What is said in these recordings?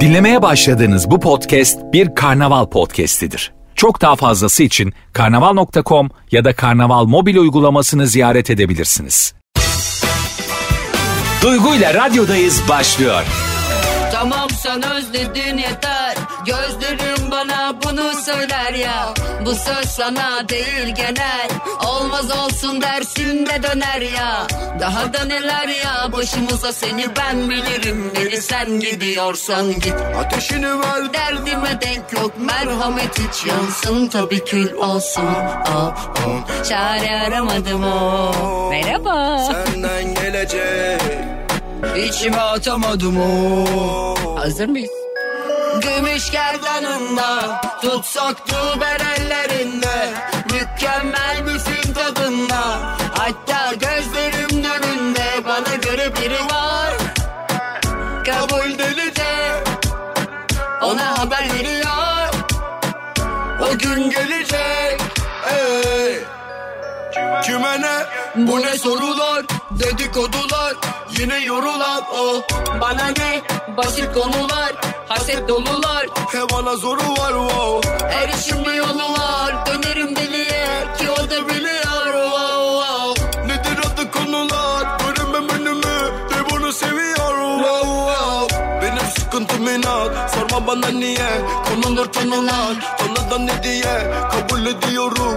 Dinlemeye başladığınız bu podcast bir karnaval podcastidir. Çok daha fazlası için karnaval.com ya da karnaval mobil uygulamasını ziyaret edebilirsiniz. Duygu ile radyodayız başlıyor. Tamam sen özledin yeter Gözlerim bana bunu söyler ya Bu söz sana değil genel Olmaz olsun dersin de döner ya. Daha da neler ya Başımıza seni ben bilirim. Beni sen gidiyorsan git. Ateşini ver. Derdime denk yok Merhamet hiç yansın. Tabii kül olsun oh, oh. Çare aramadım o Merhaba. Senden gelecek. İçime atamadım o Hazır mıyız? Gümüş gerdanında Tutsaktı ben ellerinde Mükemmel film tadında Hatta gözlerim önünde Bana göre biri var Kabul delice Ona haber veriyor O gün gelecek Ey. Kime ne? Bu ne sorular? Dedikodular Yine yorulan o Bana ne? Basit konular Haset dolular. He bana zoru var wow. Erişim bir yolu var Dönerim deliye Ki o da biliyor wow, wow. Nedir adı konular? Göremem önümü De bunu seviyor wow, wow. Benim sıkıntım inat. Sorma bana niye? Konulur tanılar Tanıdan ne diye? Kabul ediyorum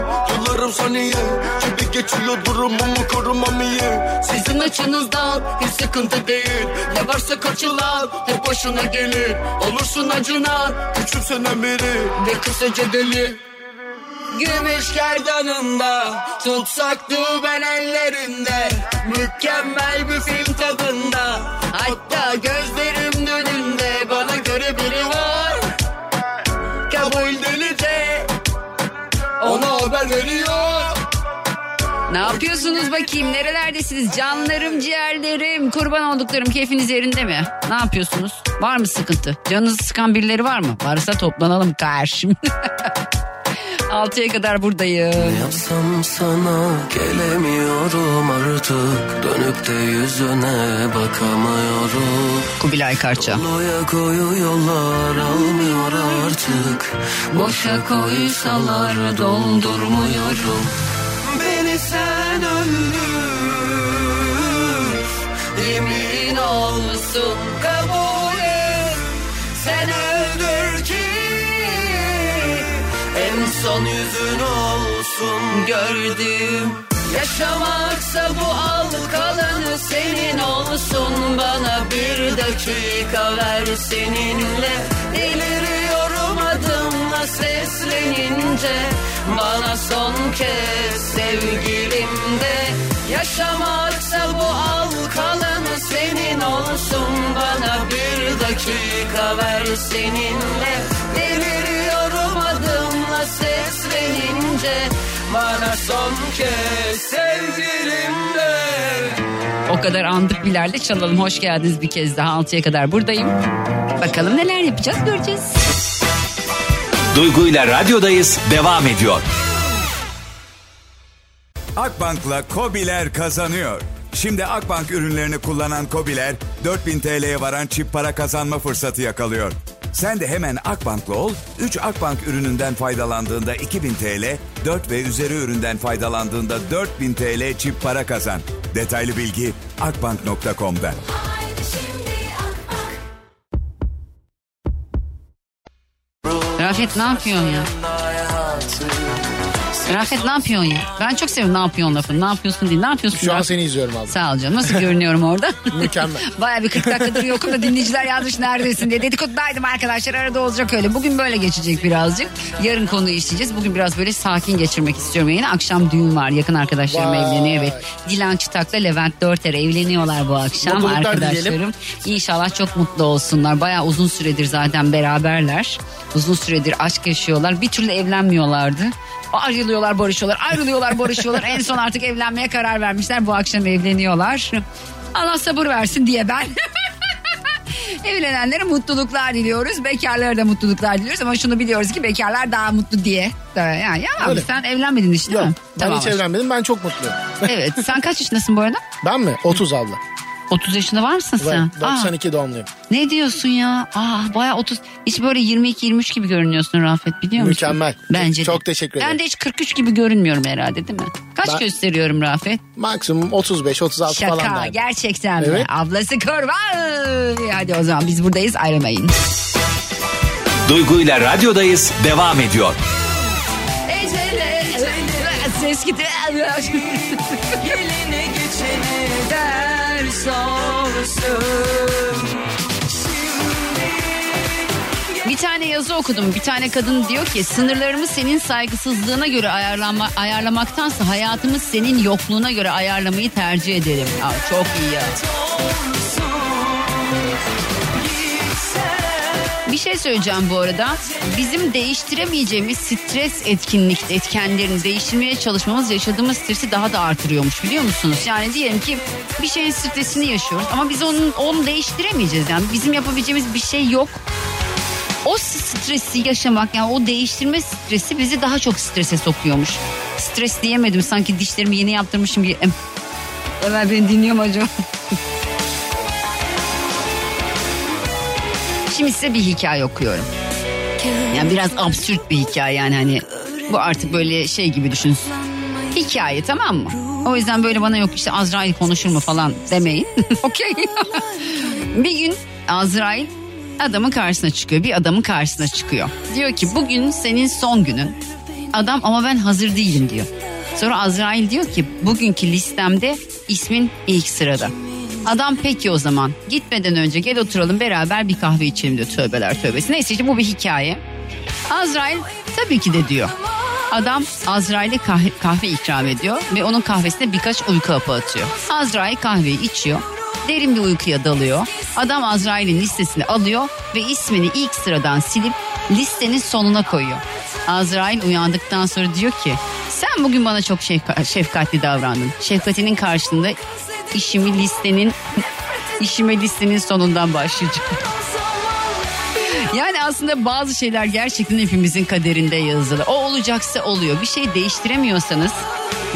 Yıllarım saniye. Gibi geçiyor durumumu korumam iyi Sizin açınızdan hiç sıkıntı değil. Ne varsa kaçılan hep başına gelir. Olursun acınan Küçümsenen biri ve kısaca deli. Gümüş gerdanında Tutsaktı ben ellerinde. Mükemmel bir film tadında. Hatta gözlerim ne yapıyorsunuz bakayım? Nerelerdesiniz? Canlarım, ciğerlerim, kurban olduklarım keyfiniz yerinde mi? Ne yapıyorsunuz? Var mı sıkıntı? Canınızı sıkan birileri var mı? Varsa toplanalım karşım. 6'ya kadar buradayım. Yapsam sana gelemiyorum artık Dönüp de yüzüne bakamıyorum Kubilay Karça. Loya koyu yollar almıyor artık Boşa koysalar doldurmuyorum. Sen öldür Yemin olsun kabul et. Sen öldür ki en son yüzün olsun gördüm. Yaşamaksa bu al kalanı senin olsun Bana bir dakika ver seninle adımla seslenince Bana son kez sevgilim de Yaşamaksa bu al senin olsun Bana bir dakika ver seninle Deliriyorum adımla seslenince Bana son kez sevgilim de o kadar andık bilerle çalalım. Hoş geldiniz bir kez daha 6'ya kadar buradayım. Bakalım neler yapacağız göreceğiz. Duygu ile radyodayız devam ediyor. Akbank'la Kobiler kazanıyor. Şimdi Akbank ürünlerini kullanan Kobiler 4000 TL'ye varan çip para kazanma fırsatı yakalıyor. Sen de hemen Akbank'la ol, 3 Akbank ürününden faydalandığında 2000 TL, 4 ve üzeri üründen faydalandığında 4000 TL çip para kazan. Detaylı bilgi akbank.com'da. Rafet ne yapıyorsun ya? Rafet ne yapıyorsun ya? Ben çok seviyorum ne yapıyorsun lafını. Ne yapıyorsun değil. Ne yapıyorsun? Şu an Rafet? seni izliyorum abi. Sağ ol canım. Nasıl görünüyorum orada? Mükemmel. Baya bir 40 dakikadır yokum da dinleyiciler yazmış neredesin diye. Dedikodudaydım arkadaşlar arada olacak öyle. Bugün böyle geçecek birazcık. Yarın konuyu işleyeceğiz. Bugün biraz böyle sakin geçirmek istiyorum yayını. Akşam düğün var. Yakın arkadaşlarım Vay. evleniyor. Evet. Dilan Çıtak'la Levent Dörter evleniyorlar bu akşam Mutluluklar arkadaşlarım. dileyelim. İnşallah çok mutlu olsunlar. Baya uzun süredir zaten beraberler. Uzun süredir aşk yaşıyorlar. Bir türlü evlenmiyorlardı. Ayrılıyorlar barışıyorlar ayrılıyorlar barışıyorlar en son artık evlenmeye karar vermişler bu akşam evleniyorlar Allah sabır versin diye ben Evlenenlere mutluluklar diliyoruz. Bekarlara da mutluluklar diliyoruz. Ama şunu biliyoruz ki bekarlar daha mutlu diye. Yani, ya abi Öyle. sen evlenmedin işte değil Yok mi? ben Tamam. hiç evlenmedim ben çok mutluyum. Evet sen kaç yaşındasın bu arada? Ben mi? 30 abla. 30 yaşında var mısın sen? Ben Aa, 92 doğumluyum. ne diyorsun ya? Ah baya 30. Hiç böyle 22-23 gibi görünüyorsun Rafet biliyor musun? Mükemmel. Bence Çok de. teşekkür Ben ederim. de hiç 43 gibi görünmüyorum herhalde değil mi? Kaç Ben- gösteriyorum Rafet? Maksimum 35-36 falan Şaka gerçekten mi? Evet. Ablası kurban. Hadi o zaman biz buradayız ayrılmayın. Duygu ile radyodayız devam ediyor. Ses gitti. Gelene geçene olsun. Bir tane yazı okudum. Bir tane kadın diyor ki sınırlarımı senin saygısızlığına göre ayarlama, ayarlamaktansa hayatımı senin yokluğuna göre ayarlamayı tercih ederim. Aa, çok iyi ya. Bir şey söyleyeceğim bu arada. Bizim değiştiremeyeceğimiz stres etkinlik etkenlerini değiştirmeye çalışmamız yaşadığımız stresi daha da artırıyormuş biliyor musunuz? Yani diyelim ki bir şeyin stresini yaşıyoruz ama biz onun onu değiştiremeyeceğiz. Yani bizim yapabileceğimiz bir şey yok. O stresi yaşamak yani o değiştirme stresi bizi daha çok strese sokuyormuş. Stres diyemedim sanki dişlerimi yeni yaptırmışım gibi. Em- Ömer beni dinliyor mu acaba? Şimdi size bir hikaye okuyorum. Yani biraz absürt bir hikaye yani hani bu artık böyle şey gibi düşün. Hikaye tamam mı? O yüzden böyle bana yok işte Azrail konuşur mu falan demeyin. Okey. bir gün Azrail adamın karşısına çıkıyor. Bir adamın karşısına çıkıyor. Diyor ki bugün senin son günün. Adam ama ben hazır değilim diyor. Sonra Azrail diyor ki bugünkü listemde ismin ilk sırada. Adam peki o zaman gitmeden önce gel oturalım beraber bir kahve içelim diyor. Tövbeler tövbesi. Neyse işte bu bir hikaye. Azrail tabii ki de diyor. Adam Azrail'e kahve, kahve ikram ediyor ve onun kahvesine birkaç uyku hapı atıyor. Azrail kahveyi içiyor. Derin bir uykuya dalıyor. Adam Azrail'in listesini alıyor ve ismini ilk sıradan silip listenin sonuna koyuyor. Azrail uyandıktan sonra diyor ki sen bugün bana çok şefka- şefkatli davrandın. Şefkatinin karşılığında işimi listenin işime listenin sonundan başlayacağım. Yani aslında bazı şeyler gerçekten hepimizin kaderinde yazılı. O olacaksa oluyor. Bir şey değiştiremiyorsanız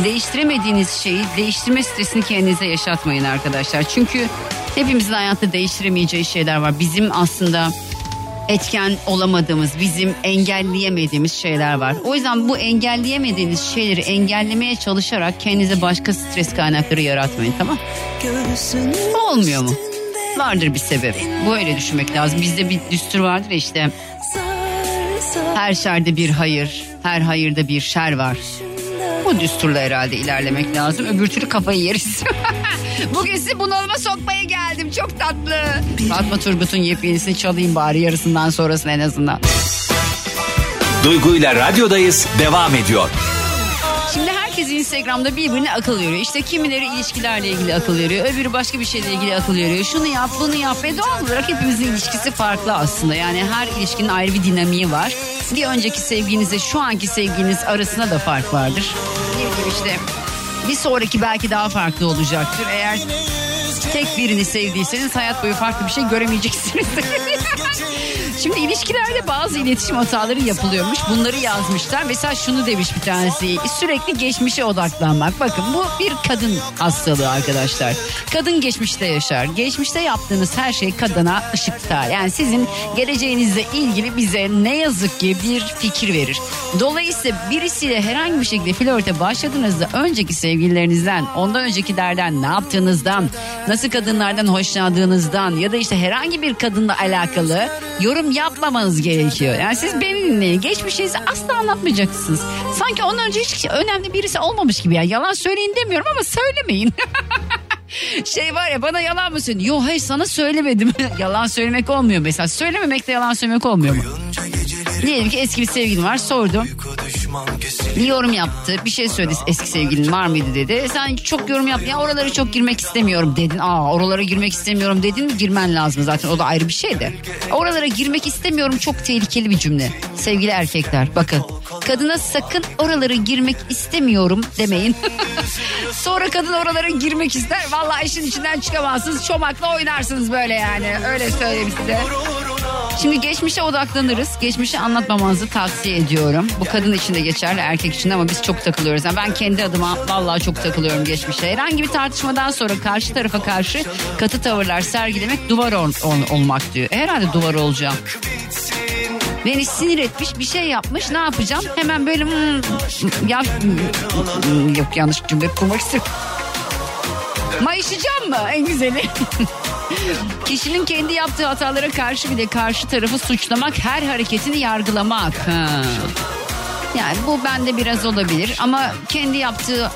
değiştiremediğiniz şeyi değiştirme stresini kendinize yaşatmayın arkadaşlar. Çünkü hepimizin hayatta değiştiremeyeceği şeyler var. Bizim aslında etken olamadığımız, bizim engelleyemediğimiz şeyler var. O yüzden bu engelleyemediğiniz şeyleri engellemeye çalışarak kendinize başka stres kaynakları yaratmayın tamam? Olmuyor mu? Vardır bir sebebi. Böyle düşünmek lazım. Bizde bir düstur vardır işte her şerde bir hayır, her hayırda bir şer var. Bu düsturla herhalde ilerlemek lazım. Öbür türlü kafayı yeriz. Bugün sizi bunalıma sokmaya geldim. Çok tatlı. Fatma Turgut'un yepyenisini çalayım bari yarısından sonrasını en azından. Duygu ile radyodayız devam ediyor. Şimdi herkes Instagram'da birbirine akıl veriyor. İşte kimileri ilişkilerle ilgili akıl veriyor. Öbürü başka bir şeyle ilgili akıl veriyor. Şunu yap bunu yap ve doğal olarak hepimizin ilişkisi farklı aslında. Yani her ilişkinin ayrı bir dinamiği var. Bir önceki sevginizle şu anki sevginiz arasında da fark vardır. Ne bileyim işte bir sonraki belki daha farklı olacaktır. Eğer tek birini sevdiyseniz hayat boyu farklı bir şey göremeyeceksiniz. Şimdi ilişkilerde bazı iletişim hataları yapılıyormuş. Bunları yazmışlar. Mesela şunu demiş bir tanesi. Sürekli geçmişe odaklanmak. Bakın bu bir kadın hastalığı arkadaşlar. Kadın geçmişte yaşar. Geçmişte yaptığınız her şey kadına ışık tutar. Yani sizin geleceğinizle ilgili bize ne yazık ki bir fikir verir. Dolayısıyla birisiyle herhangi bir şekilde flörte başladığınızda önceki sevgililerinizden, ondan öncekilerden ne yaptığınızdan, nasıl kadınlardan hoşlandığınızdan ya da işte herhangi bir kadınla alakalı yorum yapmamanız gerekiyor. Yani siz beni dinleyin. Geçmişinizi asla anlatmayacaksınız. Sanki ondan önce hiç önemli birisi olmamış gibi. Yani yalan söyleyin demiyorum ama söylemeyin. şey var ya bana yalan mı söyledin? Yok hayır sana söylemedim. yalan söylemek olmuyor mesela. Söylememekle yalan söylemek olmuyor mu? Diyelim ki eski bir sevgilin var sordum. Bir yorum yaptı. Bir şey söyledi eski sevgilin var mıydı dedi. Sen çok yorum yap. Ya oralara çok girmek istemiyorum dedin. Aa oralara girmek istemiyorum dedin. Girmen lazım zaten. O da ayrı bir şey de. Oralara girmek istemiyorum çok tehlikeli bir cümle. Sevgili erkekler bakın. Kadına sakın oralara girmek istemiyorum demeyin. Sonra kadın oralara girmek ister. Vallahi işin içinden çıkamazsınız. Çomakla oynarsınız böyle yani. Öyle söyleyeyim size. Şimdi geçmişe odaklanırız. Geçmişi anlatmamanızı tavsiye ediyorum. Bu kadın için de geçerli erkek için de ama biz çok takılıyoruz. Yani ben kendi adıma vallahi çok takılıyorum geçmişe. Herhangi bir tartışmadan sonra karşı tarafa karşı katı tavırlar sergilemek duvar ol, ol- olmak diyor. E, herhalde duvar olacağım. Beni sinir etmiş bir şey yapmış ne yapacağım? Hemen böyle hmm, ya, hmm, yok yanlış cümle kurmak istiyorum. Mayışacağım mı en güzeli? Kişinin kendi yaptığı hatalara karşı bile karşı tarafı suçlamak, her hareketini yargılamak. Ha. Yani bu bende biraz olabilir ama kendi yaptığı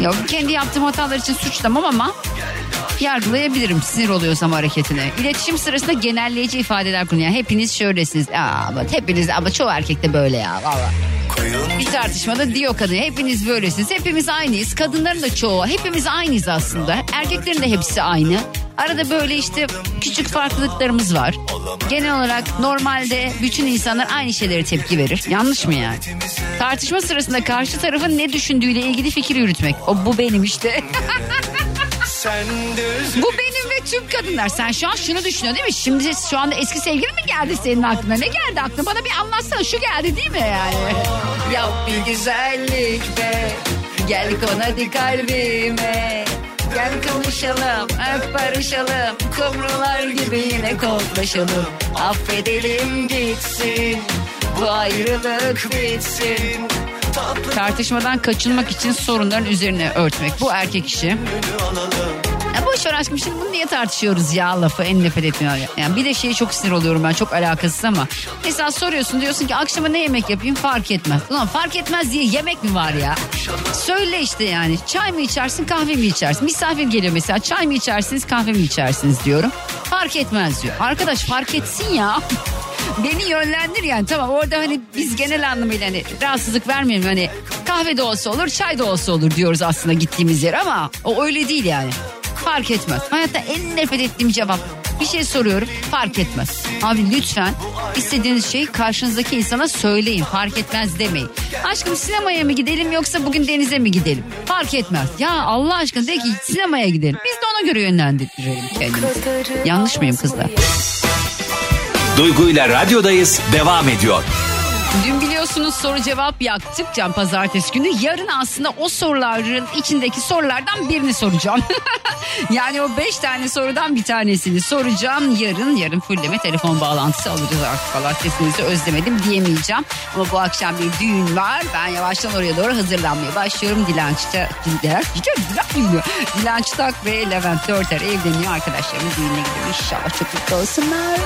yok kendi yaptığım hatalar için suçlamam ama yargılayabilirim sinir oluyorsam hareketine. İletişim sırasında genelleyici ifadeler kullanıyor. Hepiniz şöylesiniz. Aa, bak hepiniz ama çoğu erkek de böyle ya valla. Bir tartışmada diyor kadın hepiniz böylesiniz. Hepimiz aynıyız. Kadınların da çoğu. Hepimiz aynıyız aslında. Erkeklerin de hepsi aynı. Arada böyle işte küçük farklılıklarımız var. Genel olarak normalde bütün insanlar aynı şeylere tepki verir. Yanlış mı yani? Tartışma sırasında karşı tarafın ne düşündüğüyle ilgili fikir yürütmek. O bu benim işte. Bu benim ve tüm kadınlar. Sen şu an şunu düşünüyorsun değil mi? Şimdi şu anda eski sevgilin mi geldi senin aklına? Ne geldi aklına? Bana bir anlatsana. Şu geldi değil mi yani? Yap bir güzellik be. Gel kon hadi kalbime. Gel konuşalım, öp barışalım. Kumrular gibi yine koklaşalım. Affedelim gitsin. Bu ayrılık bitsin. Tartışmadan kaçınmak için sorunların üzerine örtmek. Bu erkek işi. Ya boş ver aşkım şimdi bunu niye tartışıyoruz ya lafı en nefret etmiyor. Yani bir de şeye çok sinir oluyorum ben çok alakasız ama. Mesela soruyorsun diyorsun ki akşama ne yemek yapayım fark etmez. Ulan fark etmez diye yemek mi var ya? Söyle işte yani çay mı içersin kahve mi içersin? Misafir geliyor mesela çay mı içersiniz kahve mi içersiniz diyorum. Fark etmez diyor. Arkadaş fark etsin ya. Beni yönlendir yani tamam orada hani biz genel anlamıyla hani rahatsızlık vermeyelim hani kahve de olsa olur çay da olsa olur diyoruz aslında gittiğimiz yer ama o öyle değil yani. Fark etmez. Hayatta en nefret ettiğim cevap. Bir şey soruyorum fark etmez. Abi lütfen istediğiniz şeyi karşınızdaki insana söyleyin. Fark etmez demeyin. Aşkım sinemaya mı gidelim yoksa bugün denize mi gidelim? Fark etmez. Ya Allah aşkına de ki sinemaya gidelim. Biz de ona göre yönlendirelim kendimizi. Yanlış mıyım kızlar? Duygu ile radyodayız devam ediyor. Dün biliyorsunuz soru cevap yaktık Can Pazartesi günü. Yarın aslında o soruların içindeki sorulardan birini soracağım. yani o beş tane sorudan bir tanesini soracağım. Yarın yarın fulleme telefon bağlantısı alacağız artık falan. Sesinizi özlemedim diyemeyeceğim. Ama bu akşam bir düğün var. Ben yavaştan oraya doğru hazırlanmaya başlıyorum. Dilan Çıtak, Dilan, Dilan, Dilan Çıtak ve Levent Dörter evleniyor. Arkadaşlarımın düğününe gidiyor. İnşallah çok mutlu olsunlar.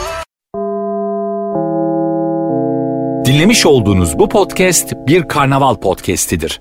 Dinlemiş olduğunuz bu podcast bir karnaval podcastidir.